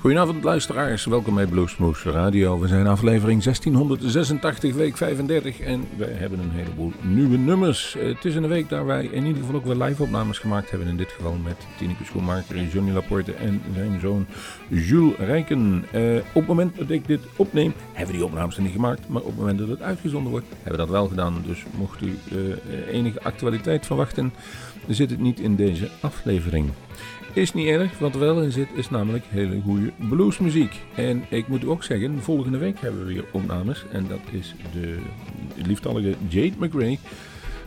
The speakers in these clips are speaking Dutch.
Goedenavond luisteraars, welkom bij Bluesmoose Radio. We zijn aflevering 1686, week 35 en we hebben een heleboel nieuwe nummers. Het is een week daar wij in ieder geval ook weer live opnames gemaakt hebben. In dit geval met Tineke Schoenmaker, Johnny Laporte en zijn zoon Jules Rijken. Uh, op het moment dat ik dit opneem, hebben we die opnames niet gemaakt. Maar op het moment dat het uitgezonden wordt, hebben we dat wel gedaan. Dus mocht u uh, enige actualiteit verwachten, zit het niet in deze aflevering. Is niet erg, wat er wel in zit is namelijk hele goede bluesmuziek. En ik moet ook zeggen, volgende week hebben we weer opnames. En dat is de lieftallige Jade McRae.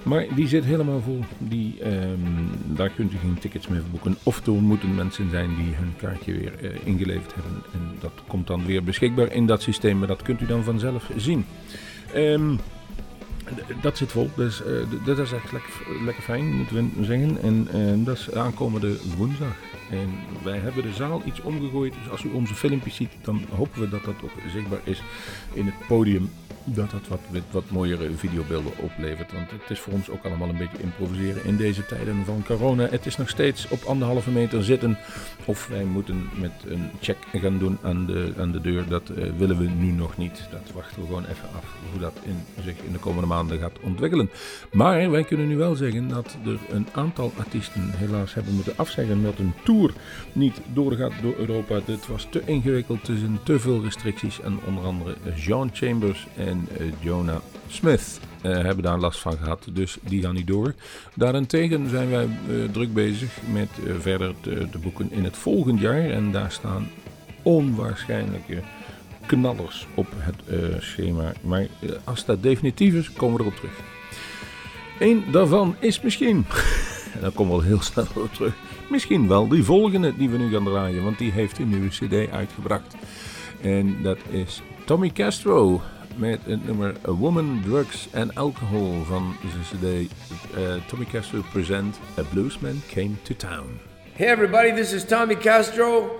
Maar die zit helemaal vol. Die, um, daar kunt u geen tickets meer boeken. Of er moeten mensen zijn die hun kaartje weer uh, ingeleverd hebben. En dat komt dan weer beschikbaar in dat systeem. Maar dat kunt u dan vanzelf zien. Um, dat zit vol, dus uh, dat is echt lekker, fijn, moeten we zeggen. En uh, dat is aankomende woensdag. En wij hebben de zaal iets omgegooid, dus als u onze filmpjes ziet, dan hopen we dat dat ook zichtbaar is in het podium dat dat wat, wat mooiere videobeelden oplevert. Want het is voor ons ook allemaal een beetje improviseren in deze tijden van corona. Het is nog steeds op anderhalve meter zitten. Of wij moeten met een check gaan doen aan de, aan de deur. Dat uh, willen we nu nog niet. Dat wachten we gewoon even af hoe dat in, zich in de komende maanden gaat ontwikkelen. Maar wij kunnen nu wel zeggen dat er een aantal artiesten helaas hebben moeten afzeggen. Dat een tour niet doorgaat door Europa. Het was te ingewikkeld. Er zijn te veel restricties. En onder andere John Chambers en uh, Jonah Smith uh, hebben daar last van gehad. Dus die gaan niet door. Daarentegen zijn wij uh, druk bezig met verder te, te, boeken in het volgend jaar. En daar staan onwaarschijnlijke knallers op het schema. Maar als dat definitief is, komen we erop terug. Eén daarvan is misschien, en dan komen we al heel snel op terug, misschien wel die volgende die we nu gaan draaien. Want die heeft een nieuwe cd uitgebracht. En dat is Tommy Castro met het nummer A Woman, Drugs and Alcohol van zijn cd uh, Tommy Castro Present A Bluesman Came to Town. Hey everybody, this is Tommy Castro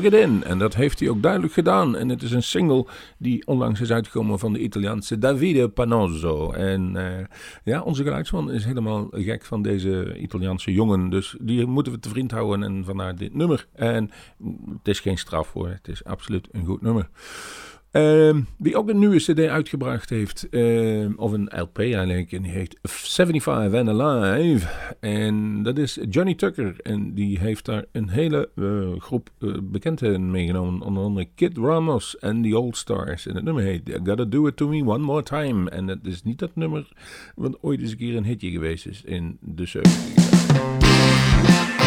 Plug In. En dat heeft hij ook duidelijk gedaan. En het is een single die onlangs is uitgekomen van de Italiaanse Davide Panozzo. En uh, ja, onze geluidsman is helemaal gek van deze Italiaanse jongen. Dus die moeten we te vriend houden en vandaar dit nummer. En het is geen straf hoor, het is absoluut een goed nummer. Uh, wie ook een nieuwe CD uitgebracht heeft, uh, of een LP eigenlijk, en die heet 75 and Alive. En dat is Johnny Tucker. En die heeft daar een hele uh, groep uh, bekenden meegenomen. Onder andere Kid Ramos en The Old Stars. En het nummer heet I Gotta Do It To Me One More Time. En dat is niet dat nummer wat ooit eens een keer een hitje geweest is in de 70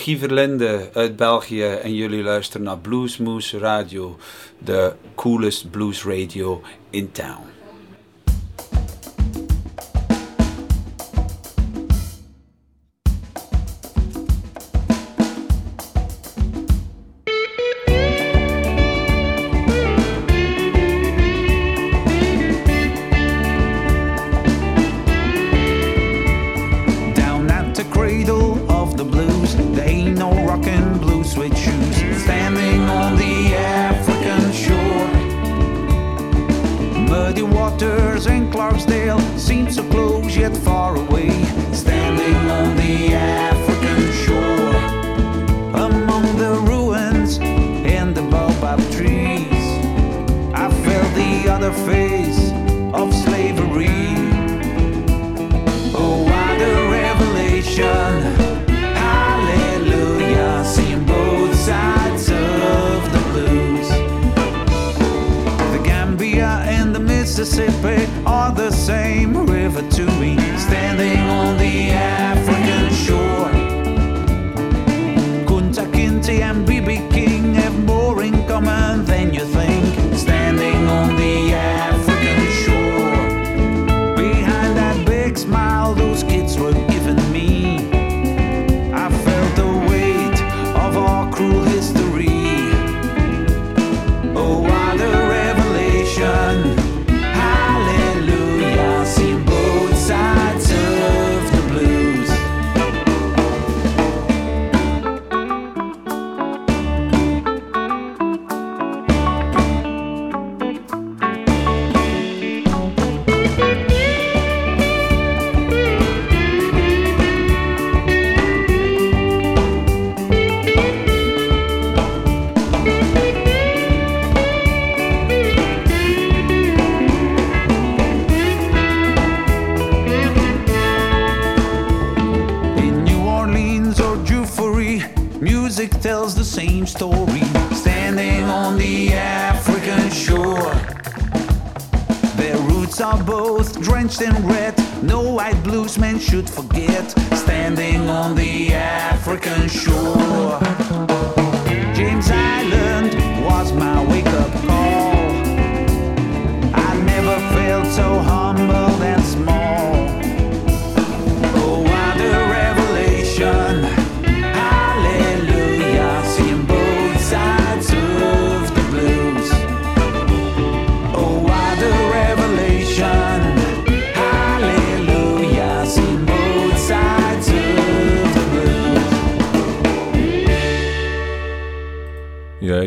hier Guy uit België en jullie luisteren naar Bluesmoose Radio, de coolest blues radio in town. Mississippi are the same river to me. Standing on the African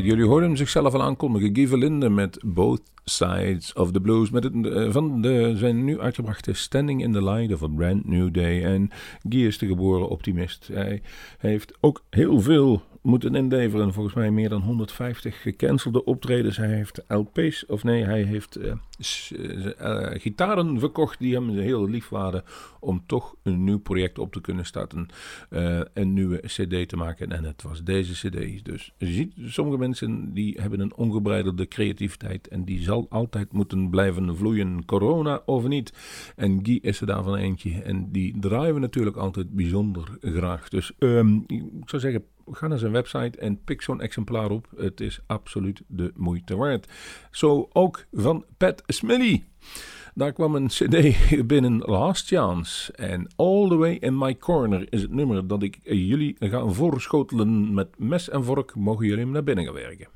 jullie hoorden hem zichzelf al aankondigen. Guy Verlinde met Both Sides of the Blues. Met het, eh, van de, zijn nu uitgebrachte Standing in the Light of a Brand New Day. En Guy is de geboren optimist. Hij heeft ook heel veel moeten inleveren. Volgens mij meer dan 150 gecancelde optredens. Hij heeft LP's, of nee, hij heeft eh, eh, eh, gitaren verkocht die hem heel lief waren. Om toch een nieuw project op te kunnen starten. eh, een nieuwe CD te maken. En het was deze CD. Dus je ziet, sommige mensen die hebben een ongebreidelde creativiteit. En die zal altijd moeten blijven vloeien. Corona of niet. En Guy is er daarvan eentje. En die draaien we natuurlijk altijd bijzonder graag. Dus ehm, ik zou zeggen, ga naar zijn website en pik zo'n exemplaar op. Het is absoluut de moeite waard. Zo ook van Pat Smilly. Daar kwam een CD binnen Last Chance. En All the Way in My Corner is het nummer dat ik jullie ga voorschotelen met mes en vork. Mogen jullie hem naar binnen gaan werken?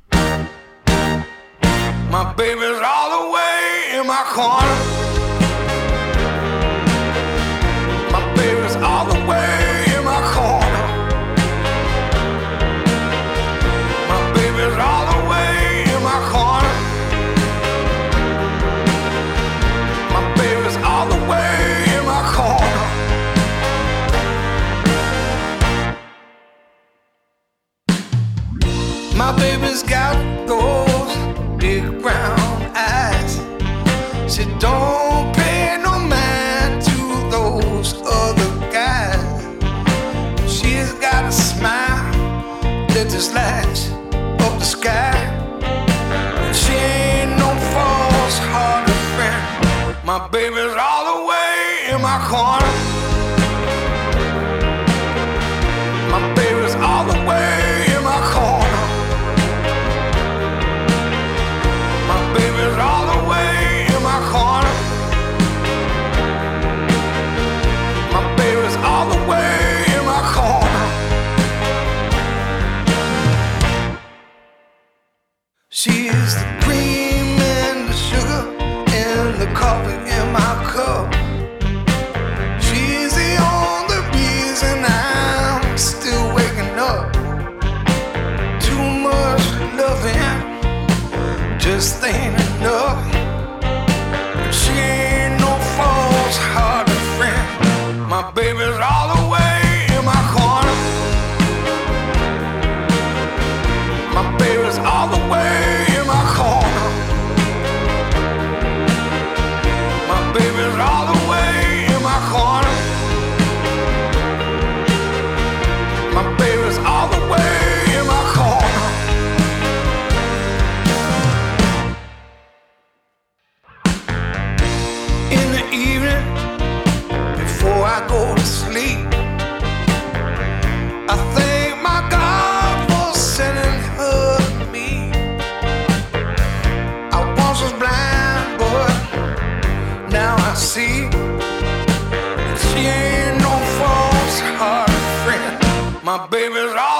My baby's all the way in my corner. My baby's all the way My baby's got those big brown eyes. She don't pay no mind to those other guys. She's got a smile that is just the sky. She ain't no false hearted friend. My baby My baby's all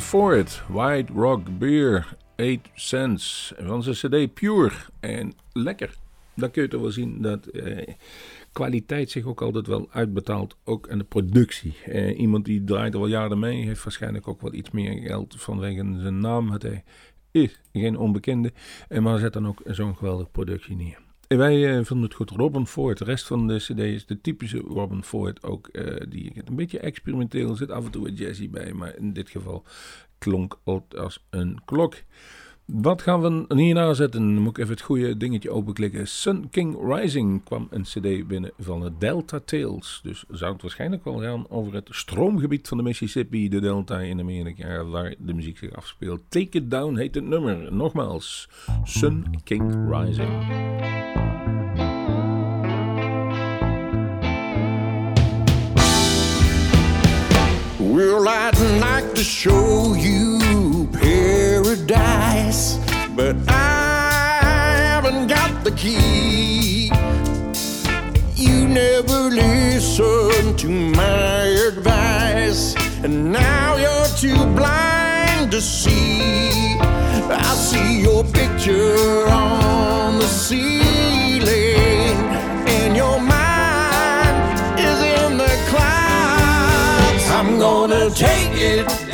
Robin Ford, White Rock Beer, 8 cents. Van zijn cd Pure. En lekker. Dan kun je toch wel zien dat eh, kwaliteit zich ook altijd wel uitbetaalt. Ook aan de productie. Eh, iemand die draait al jaren mee, heeft waarschijnlijk ook wel iets meer geld vanwege zijn naam. Het is geen onbekende. En maar zet dan ook zo'n geweldige productie neer. En wij eh, vonden het goed. Robin Ford, de rest van de cd is de typische Robin Ford. Ook eh, die een beetje experimenteel zit af en toe een jazzy bij. Maar in dit geval klonk het als een klok. Wat gaan we hierna zetten? Moet ik even het goede dingetje openklikken. Sun King Rising kwam een cd binnen van de Delta Tales. Dus zou het waarschijnlijk wel gaan over het stroomgebied van de Mississippi, de Delta in Amerika, waar de muziek zich afspeelt. Take It Down heet het nummer. Nogmaals, Sun King Rising. Well, I'd like to show you but I haven't got the key. You never listen to my advice, and now you're too blind to see. I see your picture on the ceiling, and your mind is in the clouds. I'm gonna take it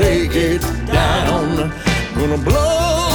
take it down, gonna blow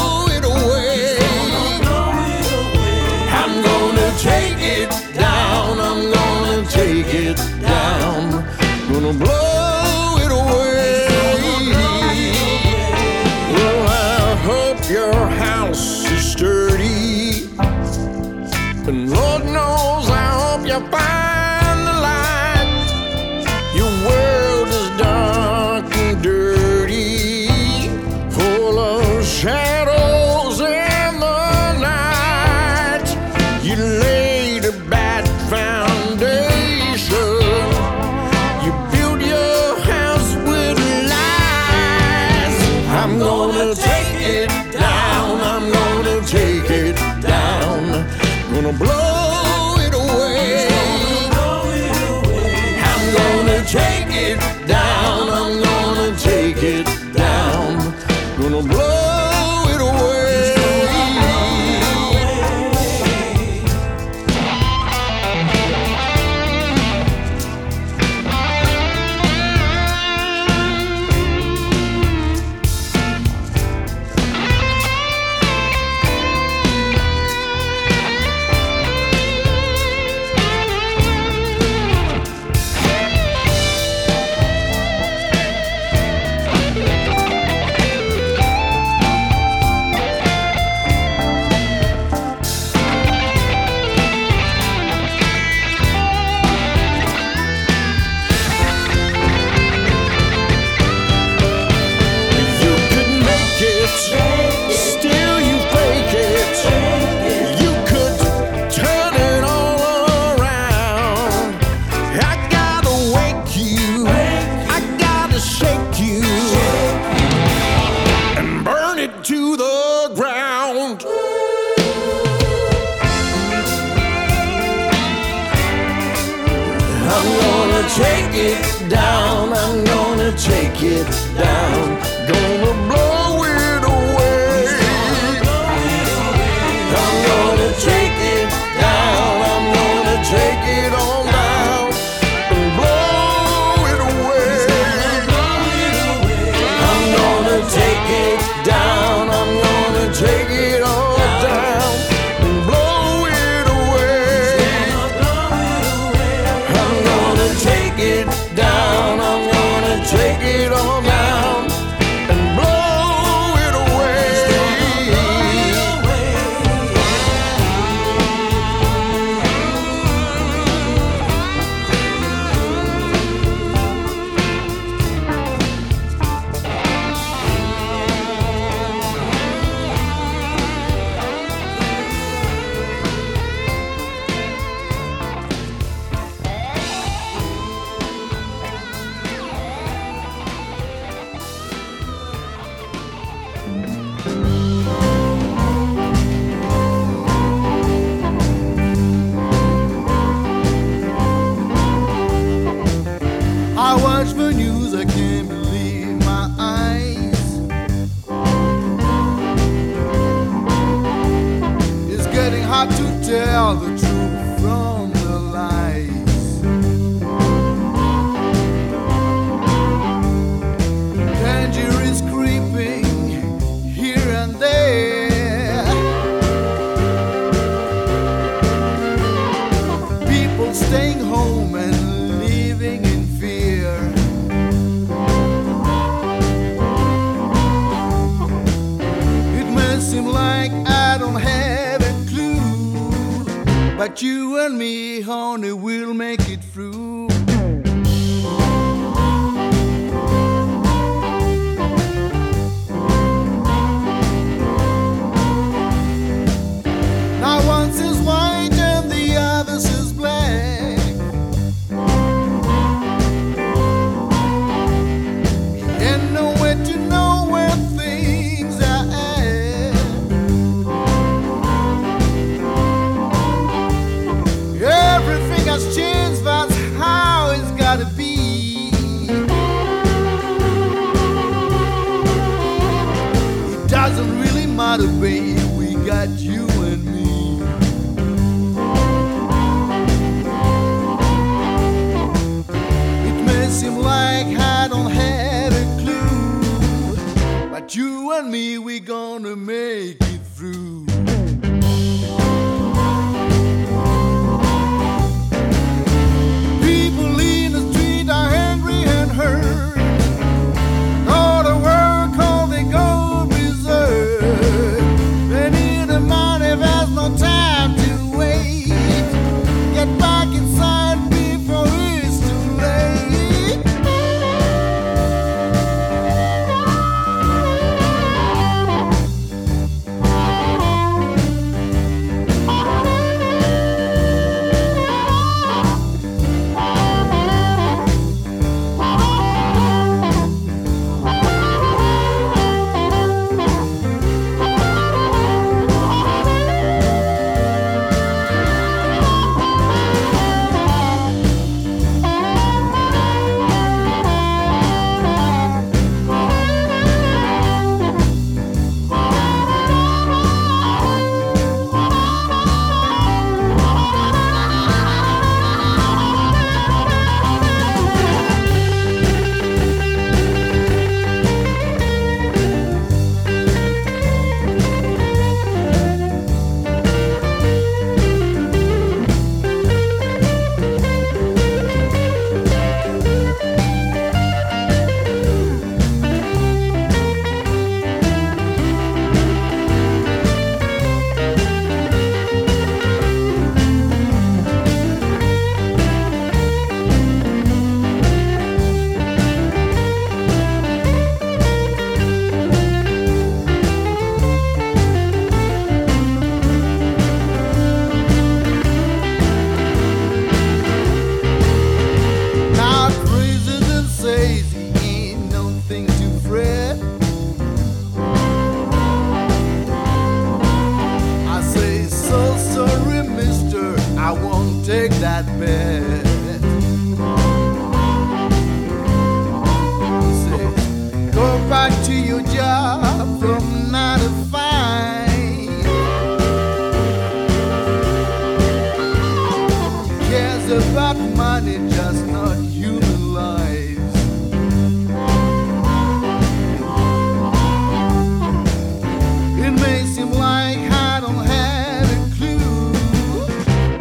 down.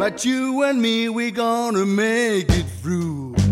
But you and me, we gonna make it through.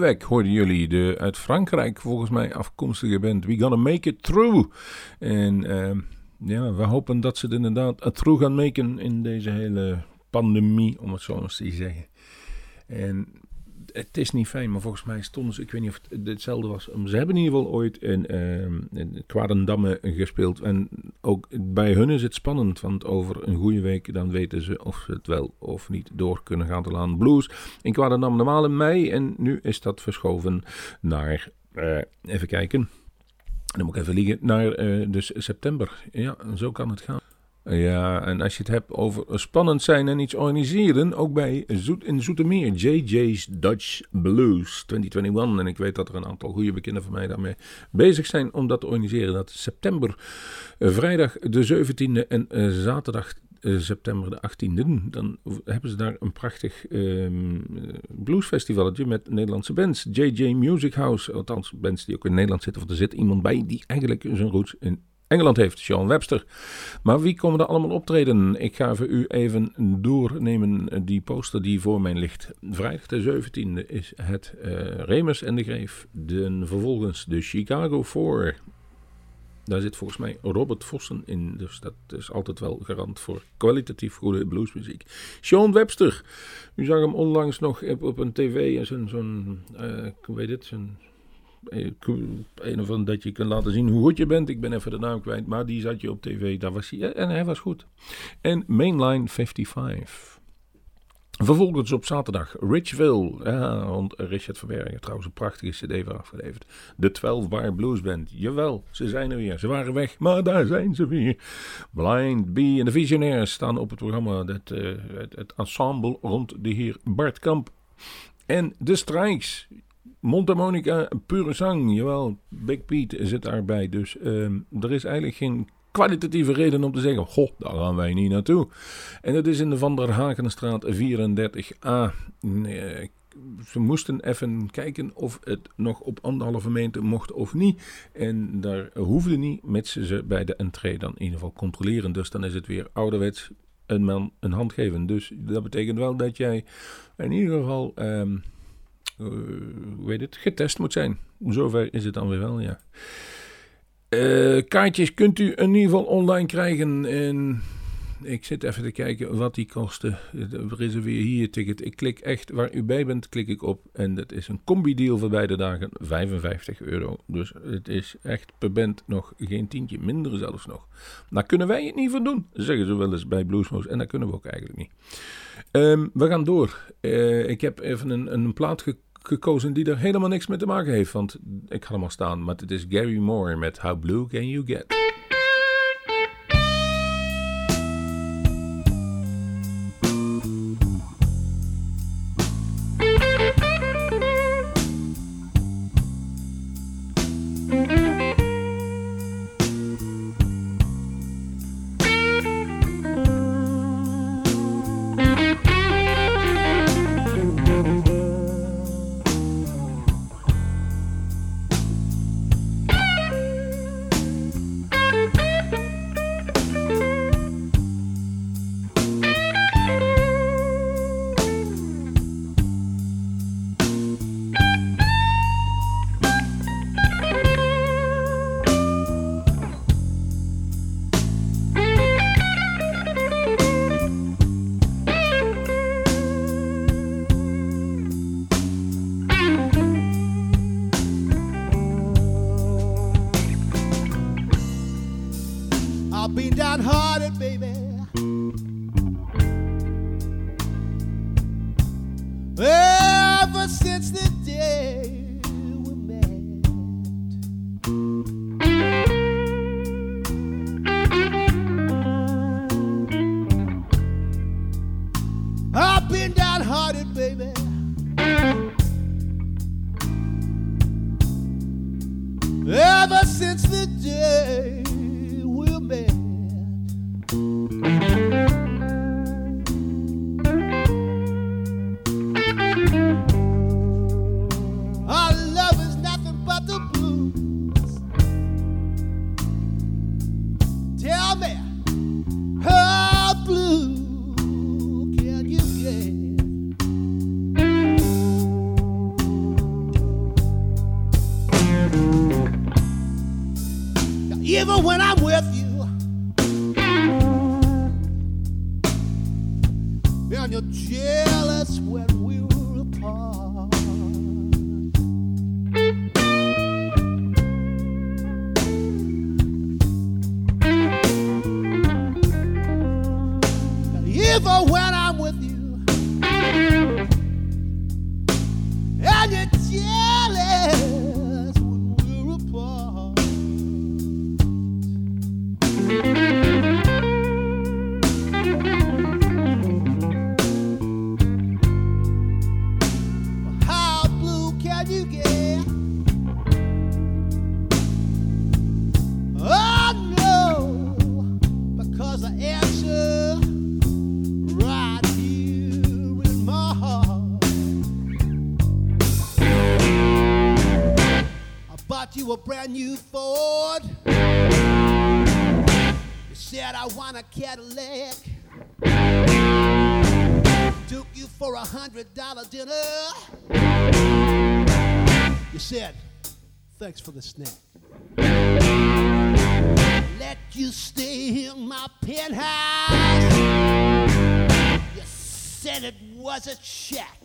Hoorden jullie. De uit Frankrijk volgens mij afkomstige band We Gonna Make It Through. En ehm, ja, we hopen dat ze het inderdaad het through gaan maken in deze hele pandemie, om het zo eens te zeggen. En het is niet fijn, maar volgens mij stonden ze, ik weet niet of het hetzelfde was. Ze hebben in ieder geval ooit in, Kwadendamme gespeeld. En ook bij hun is het spannend, want over een goede week dan weten ze of ze het wel of niet door kunnen gaan te laan. Blues in Kwadendamme normaal in mei en nu is dat verschoven naar, eh, even kijken, dan moet ik even liegen, naar eh, dus september. Ja, zo kan het gaan. Ja, en als je het hebt over spannend zijn en iets organiseren, ook bij Zoet, in Zoetermeer, JJ's Dutch Blues 2021. En ik weet dat er een aantal goede bekenden van mij daarmee bezig zijn om dat te organiseren. Dat is september, eh, vrijdag de 17e en eh, zaterdag eh, september de 18e. Dan hebben ze daar een prachtig ehm bluesfestivaletje met Nederlandse bands. JJ Music House, althans bands die ook in Nederland zitten. Of er zit iemand bij die eigenlijk zijn roots in Engeland heeft, Sean Webster. Maar wie komen er allemaal optreden? Ik ga voor u even doornemen die poster die voor mij ligt. Vrijdag de 17e is het eh Remus en de Greef. De, vervolgens de Chicago 4. Daar zit volgens mij Robert Vossen in. Dus dat is altijd wel garant voor kwalitatief goede bluesmuziek. Sean Webster. U zag hem onlangs nog op, een tv. Zo'n, zo'n eh, hoe weet het, zo'n eh, een of ander dat je kan laten zien hoe goed je bent. Ik ben even de naam kwijt, maar die zat je op tv. Daar was hij, en hij was goed. En Mainline 55. Vervolgens op zaterdag Richville, ja, rond Richard Verbergen. Trouwens een prachtige cd voor afgeleverd. De 12 Bar Blues Band. Jawel, ze zijn er weer. Ze waren weg, maar daar zijn ze weer. Blind Bee en de Visionaires staan op het programma. Dat, eh, het, het ensemble rond de heer Bart Kamp. En de Strikes. Mondharmonica, pure zang. Jawel, Big Pete zit daarbij. Dus ehm, er is eigenlijk geen kwalitatieve reden om te zeggen: Goh, daar gaan wij niet naartoe. En dat is in de Van der Hagenstraat 34a. Nee, ze moesten even kijken of het nog op anderhalve meter mocht of niet. En daar hoefde niet, mits ze bij de entree dan in ieder geval controleren. Dus dan is het weer ouderwets een man een hand geven. Dus dat betekent wel dat jij in ieder geval. ehm, eh, hoe weet het, getest moet zijn. Zover is het dan weer wel, ja. Eh, kaartjes kunt u in ieder geval online krijgen. En ik zit even te kijken wat die kosten. Reserveer hier ticket. Ik klik echt waar u bij bent, klik ik op. En dat is een combi-deal voor beide dagen. 55 euro. Dus het is echt per band nog geen tientje. Minder zelfs nog. Daar kunnen wij het niet voor doen. Zeggen ze wel eens bij Bluesmoes. En dat kunnen we ook eigenlijk niet. Ehm, we gaan door. Eh, ik heb even een, een plaat gekozen die er helemaal niks mee te maken heeft. Want ik ga hem al staan. Maar het is Gary Moore met How Blue Can You Get? I've been downhearted, baby. Ever since the day brand new Ford. You said I want a Cadillac. Took you for a hundred dollar dinner. You said, thanks for the snack. Let you stay in my penthouse. You said it was a check.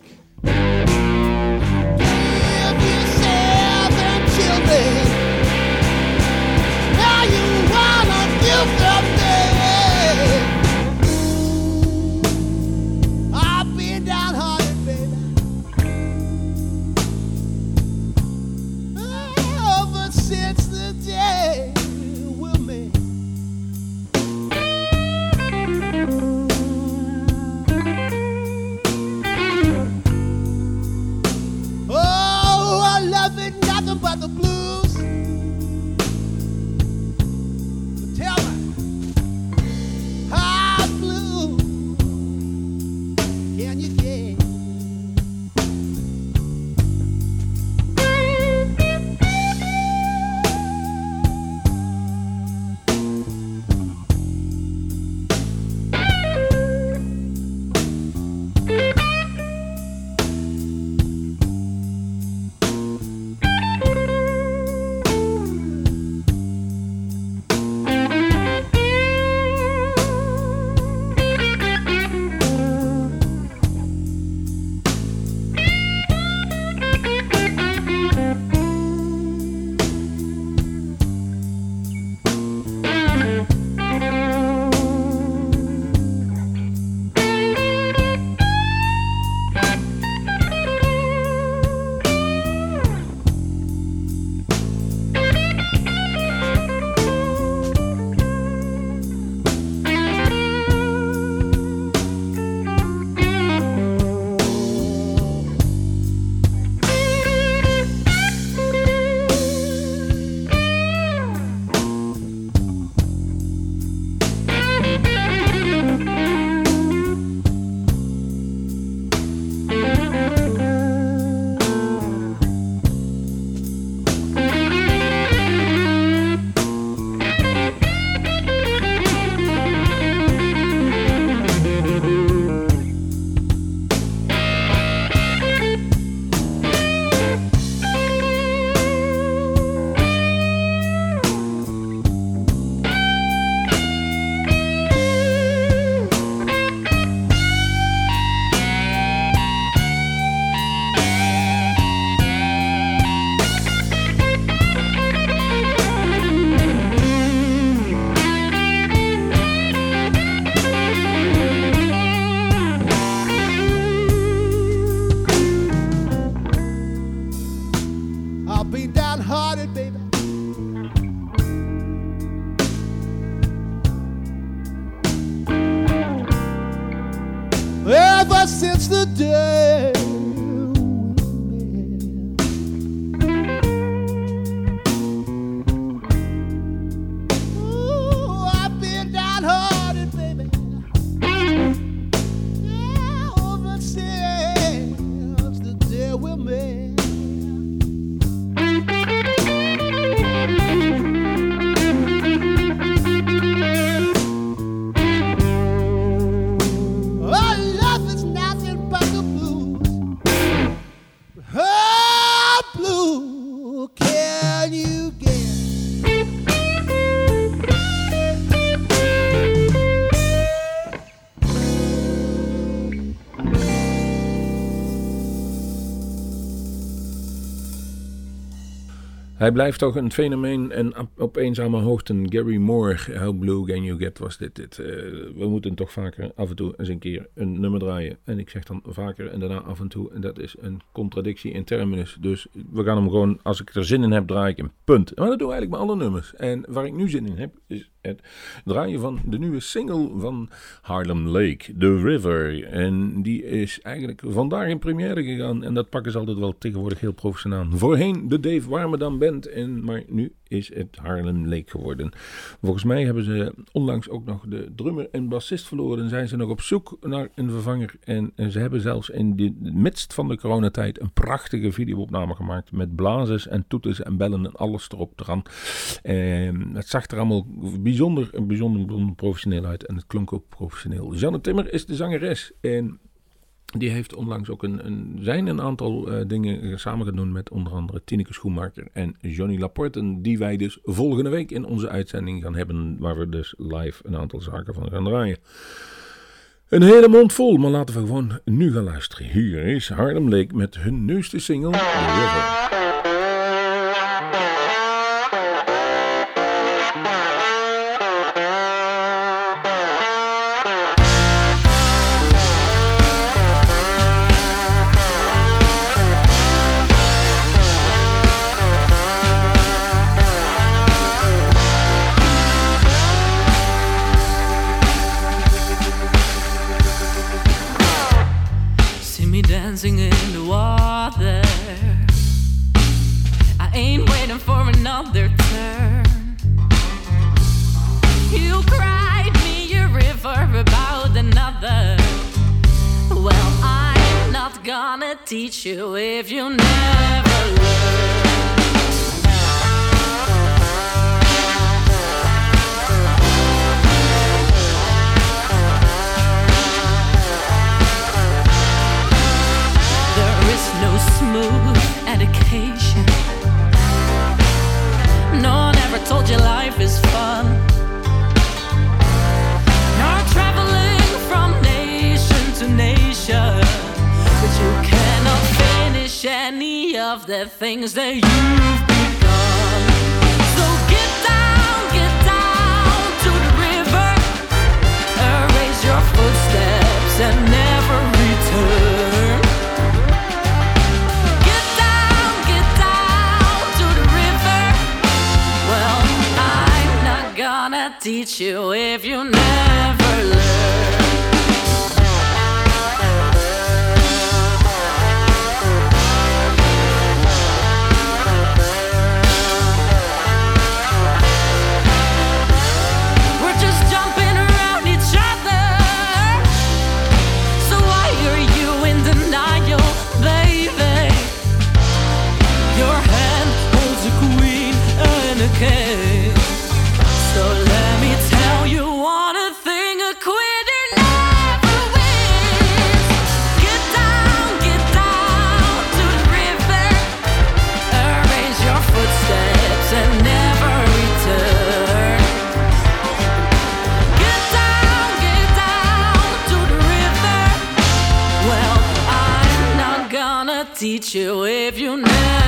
Hij blijft toch een fenomeen en op, eenzame hoogten. Gary Moore, How Blue Can You Get was dit. dit. Eh, we moeten toch vaker af en toe eens een keer een nummer draaien. En ik zeg dan vaker en daarna af en toe. En dat is een contradictie in terminus. Dus we gaan hem gewoon, als ik er zin in heb, draai ik hem. Punt. Maar dat doe ik eigenlijk met alle nummers. En waar ik nu zin in heb, is het draaien van de nieuwe single van Harlem Lake, The River. En die is eigenlijk vandaag in première gegaan. En dat pakken ze altijd wel tegenwoordig heel professioneel aan. Voorheen de Dave Warmerdam Band. En, maar nu is het Harlem Lake geworden. Volgens mij hebben ze onlangs ook nog de drummer en bassist verloren. En zijn ze nog op zoek naar een vervanger. En, ze hebben zelfs in de midst van de coronatijd een prachtige videoopname gemaakt. Met blazers en toeters en bellen en alles erop eraan. En het zag er allemaal bijzonder, bijzonder, bijzonder professioneel uit. En het klonk ook professioneel. Janne Timmer is de zangeres. En die heeft onlangs ook een, een, zijn een aantal eh, dingen samen gedaan met onder andere Tineke Schoenmaker en Johnny Laporte. Die wij dus volgende week in onze uitzending gaan hebben. Waar we dus live een aantal zaken van gaan draaien. Een hele mond vol, maar laten we gewoon nu gaan luisteren. Hier is Harlem Lake met hun nieuwste single, River. Dancing in the water. I ain't waiting for another turn. You cried me a river about another. Well, I'm not gonna teach you if you never learn. No smooth education. No one ever told you life is fun. You're traveling from nation to nation, but you cannot finish any of the things that you've begun. So get down, get down to the river, erase your footsteps and teach you if you never learn. Teach you if you never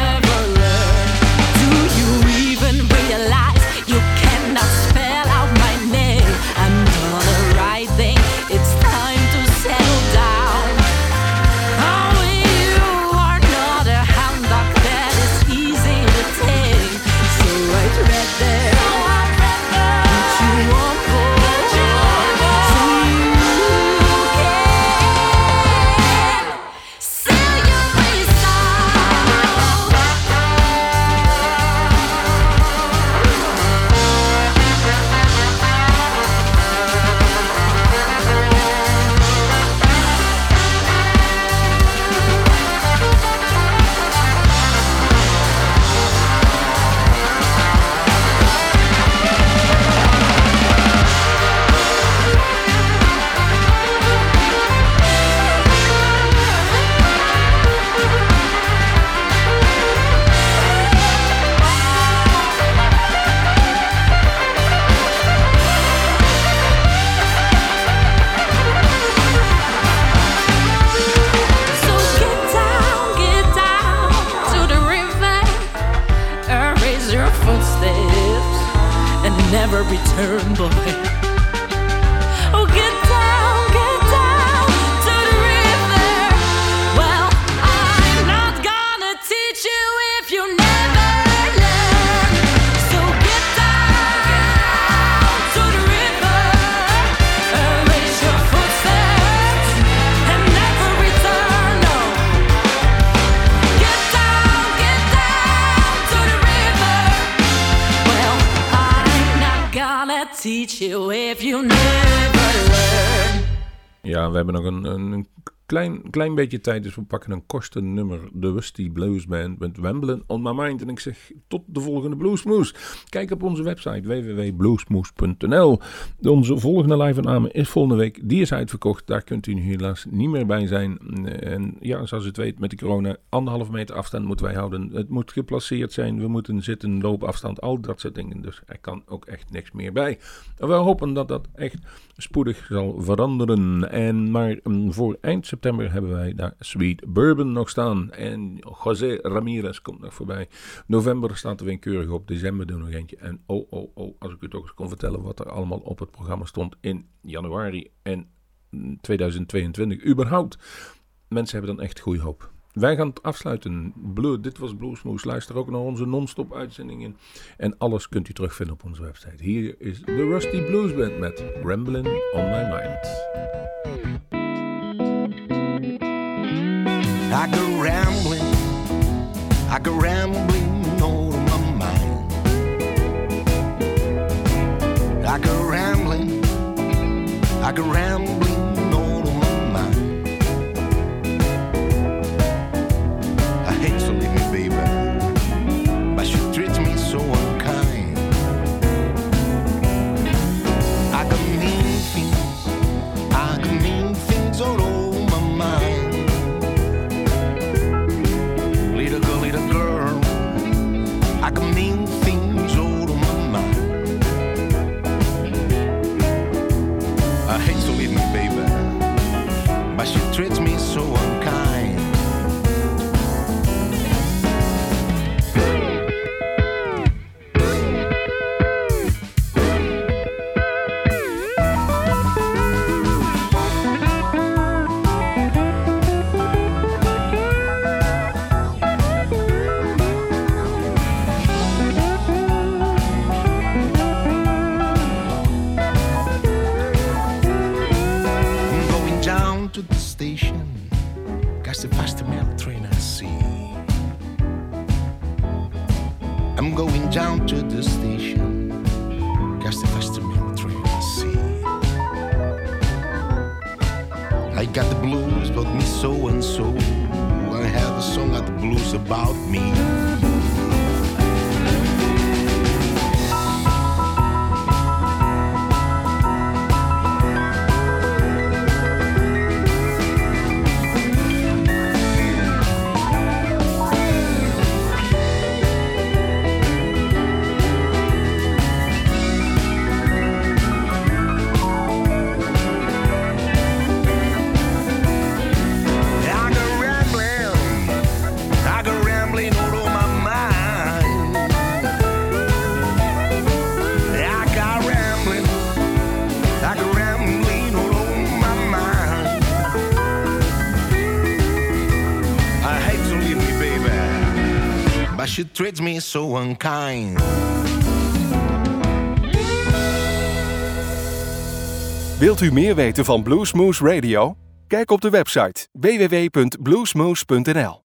teach you if you never learn. Ja, we hebben nog een, een, klein, klein beetje tijd, dus we pakken een korte nummer. De Rusty Blues Band met Wemblen on My Mind. En ik zeg tot de volgende Bluesmoes. Kijk op onze website www.bluesmoes.nl. Onze volgende live-opname is volgende week. Die is uitverkocht. Daar kunt u nu helaas niet meer bij zijn. En ja, zoals u het weet, met de corona, anderhalve meter afstand moeten wij houden. Het moet geplaceerd zijn. We moeten zitten, loopafstand, al dat soort dingen. Dus er kan ook echt niks meer bij. We hopen dat dat echt spoedig zal veranderen. En maar mm, voor eind september hebben wij daar Sweet Bourbon nog staan. En José Ramirez komt nog voorbij. November staat er weer keurig op. December doen we nog eentje. En oh, oh, oh, als ik u toch eens kon vertellen wat er allemaal op het programma stond in januari en mm, 2022 überhaupt. Mensen hebben dan echt goede hoop. Wij gaan het afsluiten. Blue, dit was Bluesmoes. Luister ook naar onze non-stop uitzendingen. En alles kunt u terugvinden op onze website. Hier is de Rusty Blues Band met Ramblin' on My Mind. I go rambling, I go rambling over my mind. I go rambling, I go rambling treats me so unkind. Wilt u meer weten van Bluesmoose Radio? Kijk op de website www.bluesmoose.nl